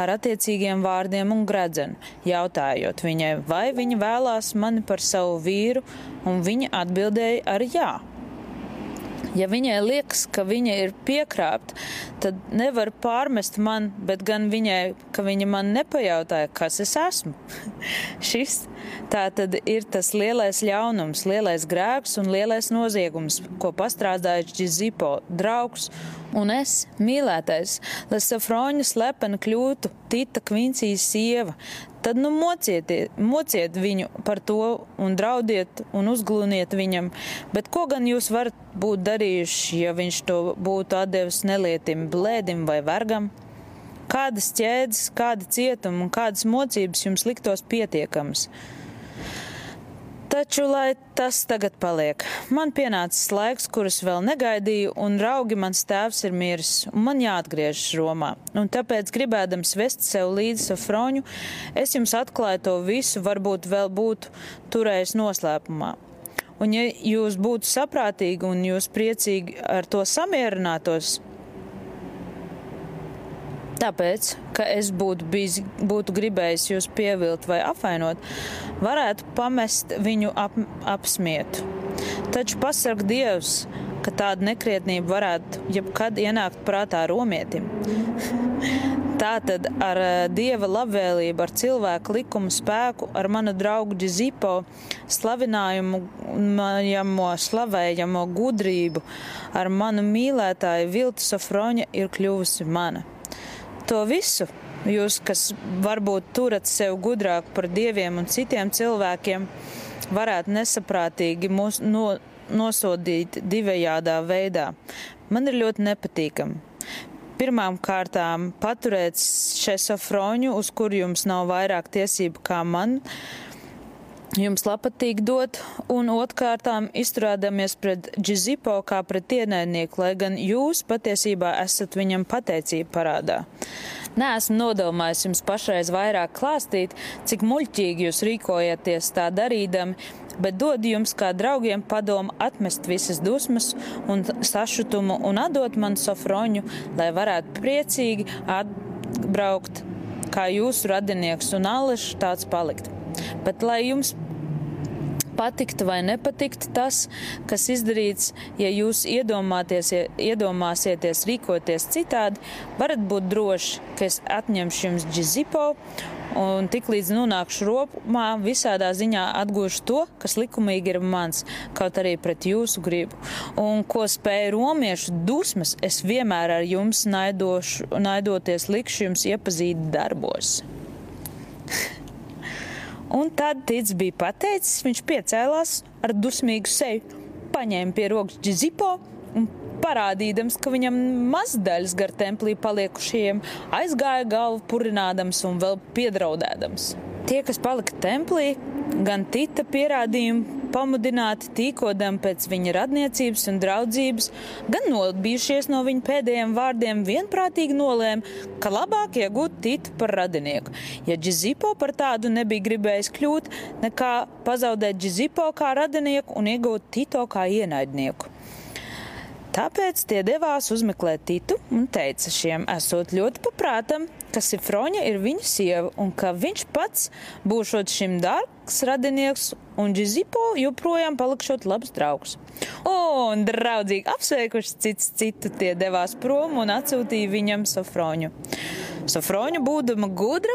ar attiecīgiem vārdiem un gredzenu, jautājot viņai, vai viņa vēlās mani par savu vīru, un viņa atbildēja ar jā. Ja viņai liekas, ka viņa ir piekrāpta, tad nevar pārmest man, bet gan viņai, ka viņa man nepajautāja, kas es esmu. <laughs> Šis tā tad ir tas lielais ļaunums, lielais grēks un lielais noziegums, ko pastrādāja Džizipo draugs un es, mīlētais, lai Safroņa slepeni kļūtu Tita Kvincijas sieva, tad nu mociet, mociet viņu par to un draudiet un uzglūniet viņam. Bet ko gan jūs varat būt darījuši, ja viņš to būtu atdevis nelietim, blēdim vai vergam? Kādas ķēdes, kāda cietuma un kādas mocības jums liktos pietiekamas? Taču, lai tas tagad paliek, man pienācis laiks, kurus vēl negaidīju, un raugi mans tēvs ir miris, un man jāatgriežas Romā. Un tāpēc, gribēdams vest sev līdzi Safroņu, es jums atklāju to visu, varbūt vēl būtu turējis noslēpumā. Un ja jūs būtu saprātīgi un jūs priecīgi ar to samierinātos, Tāpēc, ka es būtu, bijis, būtu gribējis jūs pievilt vai apvainot, varētu pamest viņu ap, apsmietu. Taču pasarg Dievs, ka tāda nekrietnība varētu jebkad ienākt prātā romietim. <laughs> Tātad ar eh, dieva labvēlību, ar cilvēku likumu spēku, ar manu draugu Džizipo slavinājumu, manamo slavējamo gudrību, ar manu mīlētāju Viltu Safroņa ir kļuvusi mana to visu. Jūs, kas varbūt turat sev gudrāk par dieviem un citiem cilvēkiem, varētu nesaprātīgi mūs no, nosodīt divējādā veidā. Man ir ļoti nepatīkami. Pirmām kārtām paturēt šesofroņu, uz kur jums nav vairāk tiesību kā man, jums patīk dot, un otrkārtām izturēdamies pret Džizipo kā pret ienaidnieku, lai gan jūs patiesībā esat viņam pateicība parādā. Neesmu nodomājis jums pašreiz vairāk klāstīt, cik muļķīgi jūs rīkojaties tā darīdami, bet dod jums kā draugiem padomu atmest visas dusmas un sašutumu un atdot man sofroņu, lai varētu priecīgi atbraukt kā jūsu radinieks un allaž tāds palikt. Bet lai jums patiktu vai nepatiktu tas, kas izdarīts, ja jūs iedomāsieties rīkoties citādi, varat būt droši, ka es atņemšu jums džizipo un tiklīdz nonākšu ropumā, visādā ziņā atgūšu to, kas likumīgi ir mans, kaut arī pret jūsu gribu. Un ko spēja romiešu dusmas, es vienmēr ar jums naidošu, naidoties likšu jums iepazīt darbos. <laughs> Un tad tic bija pateicis, viņš piecēlās ar dusmīgu seju, paņēma pie rokas džizipo un parādīdams, ka viņam mazdaļas gar templī paliekušajiem aizgāja galvu purinādams un vēl piedraudēdams. Tie, kas palika templī, gan Tita pierādījumu pamudināti tīkodam pēc viņa radniecības un draudzības, gan nobijušies no viņa pēdējiem vārdiem, vienprātīgi nolēma, ka labāk iegūt Titu par radinieku. Ja Džizipo par tādu nebija gribējis kļūt, nekā pazaudēt Džizipo kā radinieku un iegūt Tito kā ienaidnieku. Tāpēc tie devās uzmeklēt Titu un teica šiem, esot ļoti paprātam, ka Sifroņa ir viņa sieva un ka viņš pats būšot šim dārgs radinieks un Džizipo joprojām palikšot labs draugs. Un draudzīgi apsveikuši cits citu, tie devās prom un atsūtīja viņam Sofroņu. Sofroņa būdama gudra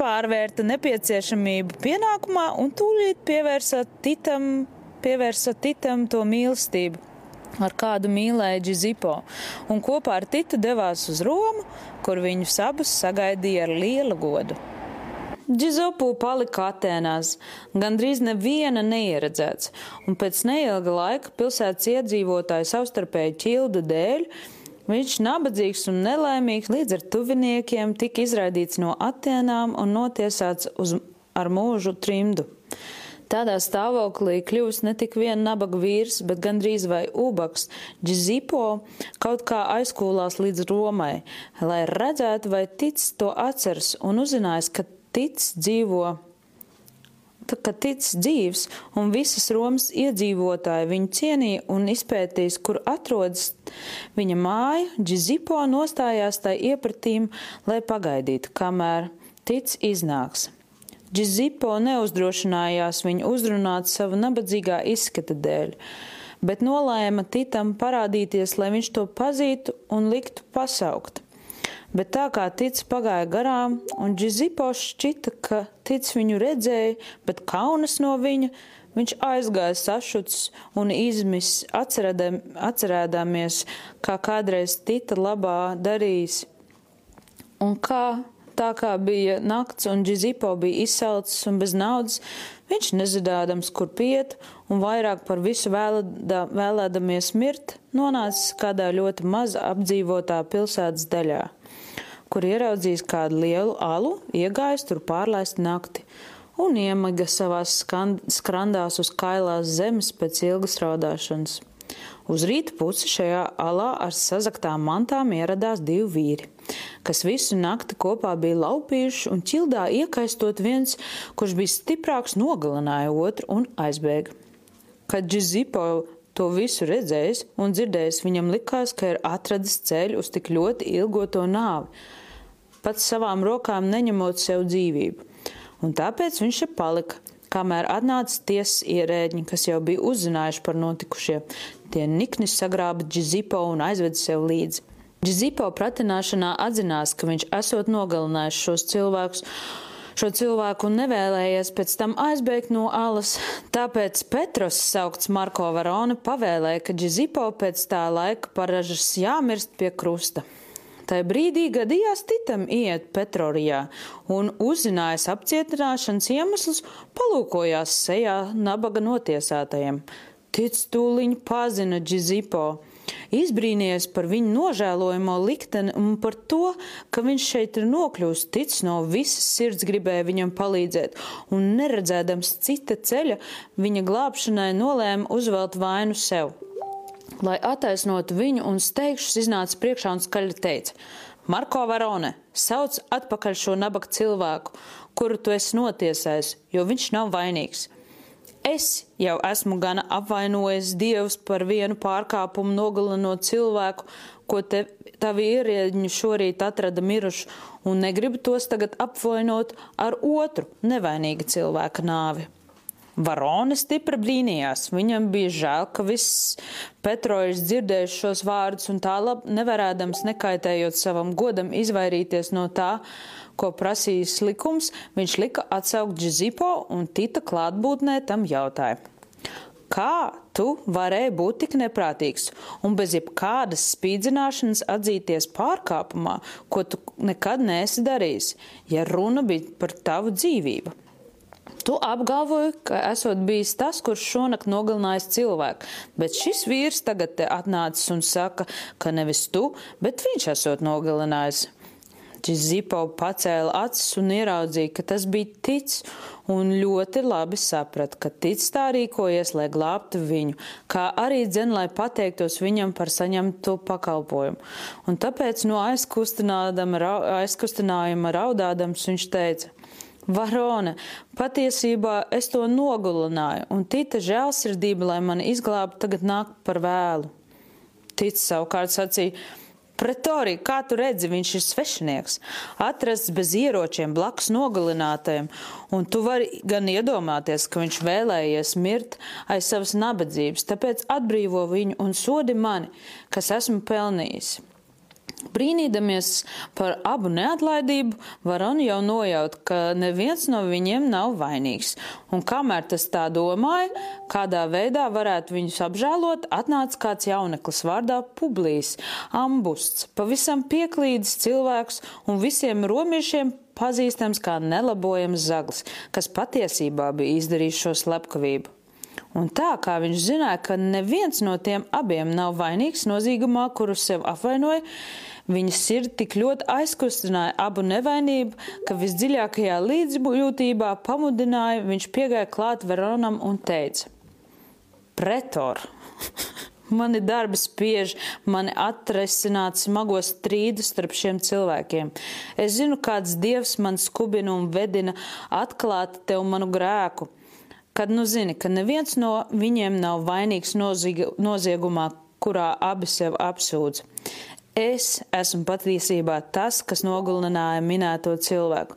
pārvērta nepieciešamību pienākumā un tūlīt pievērsa titam, pievērsa titam to mīlestību ar kādu mīlēja Džizipo, un kopā ar Titu devās uz Romu, kur viņus abus sagaidīja ar lielu godu. Džizopu palika Atēnās, gandrīz neviena neieredzēts, un pēc neilga laika pilsētas iedzīvotāju savstarpēju ķildu dēļ viņš nabadzīgs un nelaimīgs līdz ar tuviniekiem tika izraidīts no Atēnām un notiesāts uz, ar mūžu trimdu. Tādā stāvoklī kļūst ne tik vien nabaga vīrs, bet gandrīz vai ubaks. Džizipo kaut kā aizkūlās līdz Romai, lai redzētu, vai tic to atceras un uzzinājis, ka tic dzīvo ka tic dzīves, un visas Romas iedzīvotāji viņu cienīja un izpētīs, kur atrodas viņa māja, Džizipo nostājās tai iepratīm, lai pagaidītu, kamēr tic iznāks. Džizipo neuzdrošinājās viņu uzrunāt sava nabadzīgā izskata dēļ, bet nolēma Titam parādīties, lai viņš to pazītu un liktu pasaukt. Bet tā kā tic pagāja garām, un Džizipo šķita, ka tic viņu redzēja, bet kaunas no viņa, viņš aizgāja sašuts un izmis, atcerēdāmies, kā kādreiz Tita labā darījis. Un kā tā kā bija nakts un Džizipo bija izsalcis un bez naudas, viņš nezinādams, kur piet un vairāk par visu vēlēdā, vēlēdamies mirt, nonācis kādā ļoti maz apdzīvotā pilsētas daļā, kur ieraudzījis kādu lielu alu, iegājis tur pārlaist nakti un iemaga savās skrandās uz kailās zemes pēc ilgas raudāšanas. Uz rīta pusi šajā alā ar sazaktām mantām ieradās divi vīri, kas visu nakti kopā bija laupījuši un ķildā iekaistot viens, kurš bija stiprāks, nogalināja otru un aizbēga. Kad Džizipo to visu redzējis un dzirdējis, viņam likās, ka ir atradis ceļu uz tik ļoti ilgoto nāvi, pats savām rokām neņemot sev dzīvību. Un tāpēc viņš šeit palika, kamēr atnāca tiesas ierēģi, kas jau bija uzzinājuši par notikušie. Tie nikni sagrāba Džizipo un aizveda sev līdzi. Džizipo pratināšanā atzinās, ka viņš esot nogalinājis šos cilvēkus, šo cilvēku nevēlējies pēc tam aizbēgt no alas. Tāpēc Petros, saukts Marko Varone, pavēlēja, ka Džizipo pēc tā laika paražas jāmirst pie krusta. Tai brīdī gadījās Titam iet Petrorijā un uzzinājis apcietināšanas iemeslus, palūkojās sejā nabaga notiesātajiem. Tic tūliņ pazina Džizipo. Izbrīnījies par viņu nožēlojamo likteni un par to, ka viņš šeit ir nokļūst, tic no visas sirds gribēja viņam palīdzēt, un neredzēdams cita ceļa viņa glābšanai nolēma uzvelt vainu sev. Lai attaisnotu viņu un steigšus iznāca priekšā un skaļi teica: Marko Varone, sauc atpakaļ šo nabaga cilvēku, kuru tu esi notiesājis, jo viņš nav vainīgs. Es jau esmu gana apvainojis Dievs par vienu pārkāpumu, nogalinot cilvēku, ko te, tavi ierēģiņi šorīt atrada mirušu, un negribu tos tagad apvainot ar otru nevainīga cilvēka nāvi. Varone stipri brīnījās. Viņam bija žēl, ka viss Petrojas dzirdējis šos vārdus un tālāk nevarēdams nekaitējot savam godam izvairīties no tā, ko prasījis likums, viņš lika atsaukt Džizipo un Tita klātbūtnē tam jautāja. Kā tu varēji būt tik neprātīgs un bez jebkādas spīdzināšanas atzīties pārkāpumā, ko tu nekad neesi darījis, ja runa bija par tavu dzīvību? Tu apgalvoji, ka esot bijis tas, kurš šonakt nogalinājis cilvēku, bet šis vīrs tagad atnācis un saka, ka nevis tu, bet viņš esot nogalinājis. Džizipo pacēla acis un ieraudzīja, ka tas bija tic, un ļoti labi saprata, ka tic tā rīkojies, lai glābtu viņu, kā arī dzen, lai pateiktos viņam par saņemto pakalpojumu. Un tāpēc no aizkustinājuma raudādams viņš teica, Varone, patiesībā es to nogulināju, un tīta žēlsirdība, lai mani izglābtu, tagad nāk par vēlu. Tic savukārt sacīja, Pretorija, kā tu redzi, viņš ir svešinieks, atrasts bez ieročiem blakus nogalinātajam, un tu vari gan iedomāties, ka viņš vēlējies mirt aiz savas nabadzības, tāpēc atbrīvo viņu un sodi mani, kas esmu pelnījis. Brīnīdamies par abu neatlaidību, varon jau nojaut, ka neviens no viņiem nav vainīgs, un kamēr tas tā domāja, kādā veidā varētu viņus apžēlot, atnāca kāds jauneklis vārdā Publijas, ambusts, pavisam pieklīdis cilvēks un visiem romiešiem pazīstams kā nelabojams zaglis, kas patiesībā bija izdarījis šo slepkavību. Un tā kā viņš zināja, ka neviens no tiem abiem nav vainīgs nozīgumā, kuru sev apvainoja, viņa sirdi tik ļoti aizkustināja abu nevainību, ka visdziļākajā līdzjūtībā pamudināja viņš piegāja klāt Veronam un teica: Pretor! <laughs> Mani darbi spiež, mani atrisināt smagos strīdus starp šiem cilvēkiem. Es zinu, kāds dievs man skubina un vedina atklāt tev manu grēku kad nu zini, ka neviens no viņiem nav vainīgs noziegumā, kurā abi sev apsūdz. Es esmu patiesībā tas, kas nogalināja minēto cilvēku.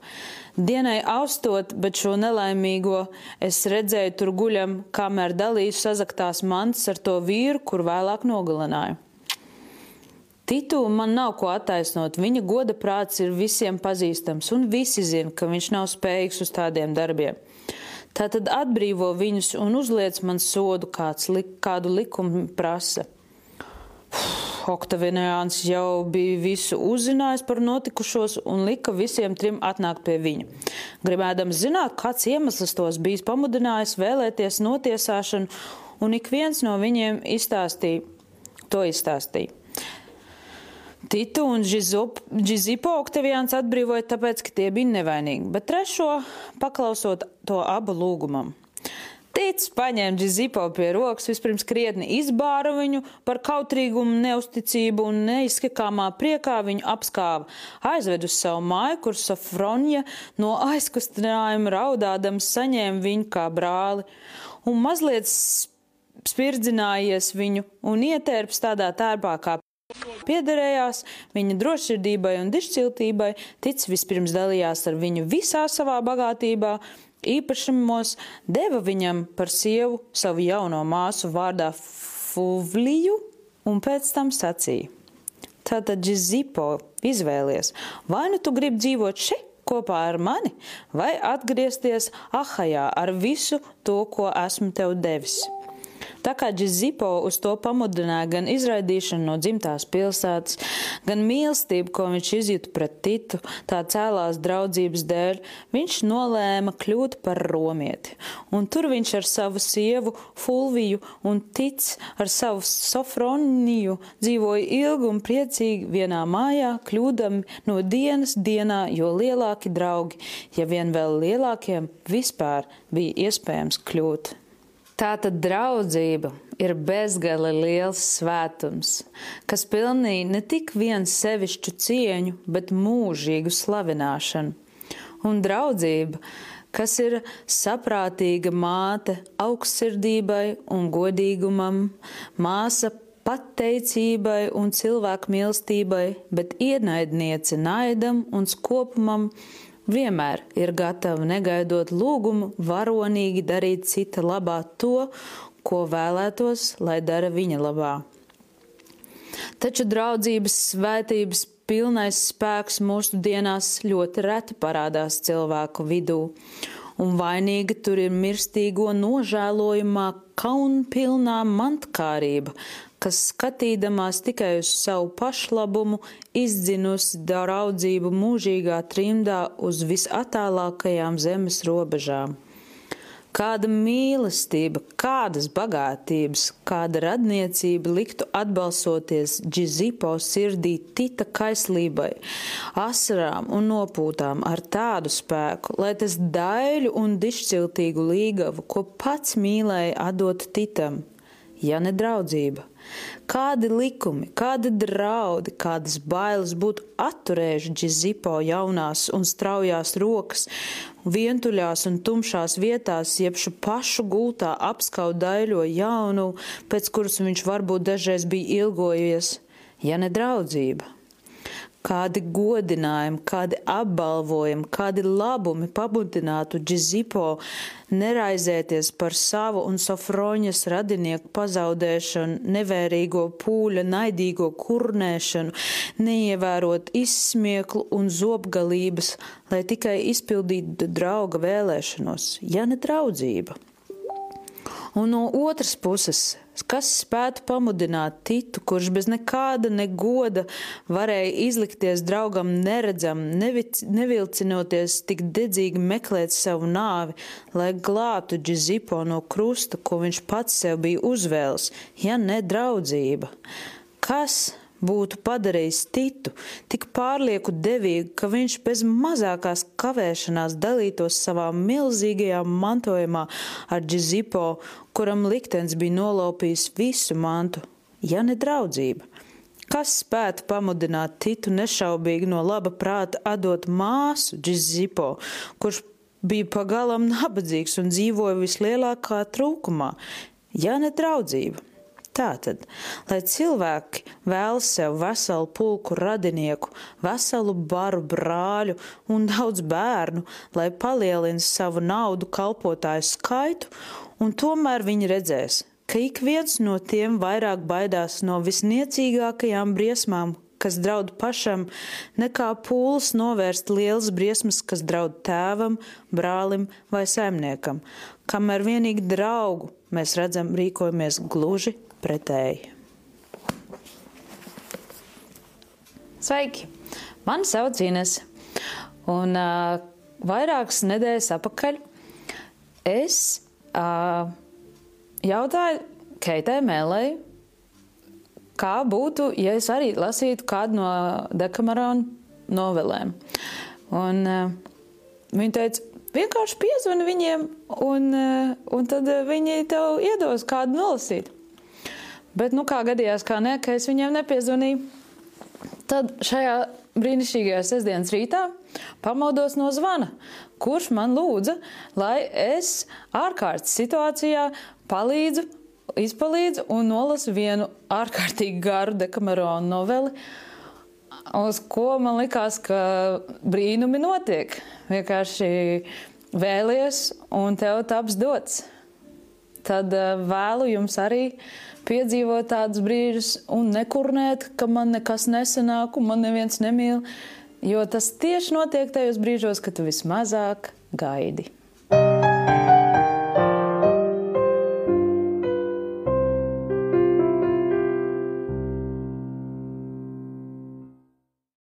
Dienai austot, bet šo nelaimīgo es redzēju tur guļam, kamēr dalīju sazaktās mantas ar to vīru, kur vēlāk nogalināju. Titu man nav ko attaisnot. Viņa goda prāts ir visiem pazīstams, un visi zina, ka viņš nav spējīgs uz tādiem darbiem. Tātad atbrīvo viņus un uzliec man sodu, kāds, li, kādu likumu prasa. Oktaviniāns jau bija visu uzzinājis par notikušos un lika visiem trim atnākt pie viņa. Gribēdams zināt, kāds iemesls tos bijis pamudinājis vēlēties notiesāšanu, un ik viens no viņiem izstāstīja, to izstāstīja. Titu un Džizipo Oktavians atbrīvoja tāpēc, ka tie bija nevainīgi, bet trešo paklausot to abu lūgumam. Tīts paņēma Džizipo pie rokas, vispirms krietni izbāra viņu par kautrīgumu, neusticību un neizskakāmā priekā viņu apskāva, aizved uz savu māju, kur Safronja no aizkustinājuma raudādams saņēma viņu kā brāli. Un mazliet spirdzinājies viņu un ietērps tādā tērpā kā Piederējās viņa drošsirdībai un dišciltībai, tic vispirms dalījās ar viņu visā savā bagātībā, īpašumos, deva viņam par sievu savu jauno māsu vārdā Fuvliju un pēc tam sacīja. Tātad Džizipo izvēlies, vai nu tu gribi dzīvot šeit kopā ar mani, vai atgriezties Ahajā ar visu to, ko esmu tev devis. Tā kā Džizipo uz to pamudināja gan izraidīšanu no dzimtās pilsētas, gan mīlestību, ko viņš izjūta pret Titu, tā cēlās draudzības dēļ, viņš nolēma kļūt par romieti. Un tur viņš ar savu sievu Fulviju un Tic ar savu Sofroniju dzīvoja ilgi un priecīgi vienā mājā, kļūdami no dienas dienā, jo lielāki draugi, ja vien vēl lielākiem, vispār bija iespējams kļūt. Tātad draudzība ir bezgali liels svētums, kas pelnīja ne tik viens sevišķu cieņu, bet mūžīgu slavināšanu. Un draudzība, kas ir saprātīga māte augstsirdībai un godīgumam, māsa pateicībai un cilvēku mīlestībai, bet ienaidniece naidam un skopumam, vienmēr ir gatava negaidot lūgumu varonīgi darīt cita labā to, ko vēlētos, lai dara viņa labā. Taču draudzības svētības pilnais spēks mūsu dienās ļoti reti parādās cilvēku vidū, un vainīga tur ir mirstīgo nožēlojumā kaunpilnā mantkārība, kas skatīdamās tikai uz savu pašlabumu, izdzinusi draudzību mūžīgā trimdā uz visatālākajām zemes robežām. Kāda mīlestība, kādas bagātības, kāda radniecība liktu atbalsoties Džizipo sirdī tita kaislībai, asarām un nopūtām ar tādu spēku, lai tas daļu un dišciltīgu līgavu, ko pats mīlēja, atdot titam, ja ne draudzība. Kādi likumi, kādi draudi, kādas bailes būtu atturējuši Džizipo jaunās un straujās rokas, vientuļās un tumšās vietās, jeb šo pašu gultā apskaudaļo jaunu, pēc kuras viņš varbūt dažreiz bija ilgojies, ja ne draudzība kādi godinājumi, kādi apbalvojumi, kādi labumi pabudinātu Džizipo neraizēties par savu un Sofroņas radinieku pazaudēšanu, nevērīgo pūļa, naidīgo kurnēšanu, neievērot izsmieklu un zobgalības, lai tikai izpildītu drauga vēlēšanos, ja ne draudzība. Un no otras puses, kas spētu pamudināt Titu, kurš bez nekāda negoda varēja izlikties draugam neredzam, nevic, nevilcinoties tik dedzīgi meklēt savu nāvi, lai glābtu Džizipo no krusta, ko viņš pats sev bija uzvēls, ja ne draudzība? Kas būtu padarījis Titu tik pārlieku devīgu, ka viņš bez mazākās kavēšanās dalītos savā milzīgajā mantojumā ar Džizipo, kuram liktenis bija nolaupījis visu mantu, ja ne draudzība. Kas spētu pamudināt Titu nešaubīgi no laba prāta atdot māsu Džizipo, kurš bija pagalam nabadzīgs un dzīvoja vislielākā trūkumā, ja ne draudzība? Tātad, lai cilvēki vēlas sev veselu pulku radinieku, veselu baru brāļu un daudz bērnu, lai palielina savu naudu kalpotāju skaitu, un tomēr viņi redzēs, ka ik viens no tiem vairāk baidās no visniecīgākajām briesmām, kas draud pašam, nekā pūles novērst lielas briesmas, kas draud tēvam, brālim vai saimniekam, kamēr vienīgi draugu mēs redzam rīkojamies gluži pretēji. Sveiki! Mani sauc Ines, un uh, vairākas nedēļas atpakaļ es uh, jautāju Keitai Mēlei, kā būtu, ja es arī lasītu kādu no Dekamarona novelēm. Un uh, viņa teica, vienkārši piezvani viņiem, un, uh, un tad viņi tev iedos kādu nolasīt. Bet, nu, kā gadījās, kā ne, ka es viņiem nepiezvanīju. Tad šajā brīnišķīgajā sestdienas rītā pamodos no zvana, kurš man lūdza, lai es ārkārtas situācijā palīdzu, izpalīdzu un nolasu vienu ārkārtīgi garu dekameronu noveli, uz ko man likās, ka brīnumi notiek. Vienkārši vēlies un tev taps dots. Tad eh, vēlu jums arī piedzīvot tādus brīžus un nekurnēt, ka man nekas nesanāk un man neviens nemīl. Jo tas tieši notiek tajos brīžos, kad tu vismazāk gaidi.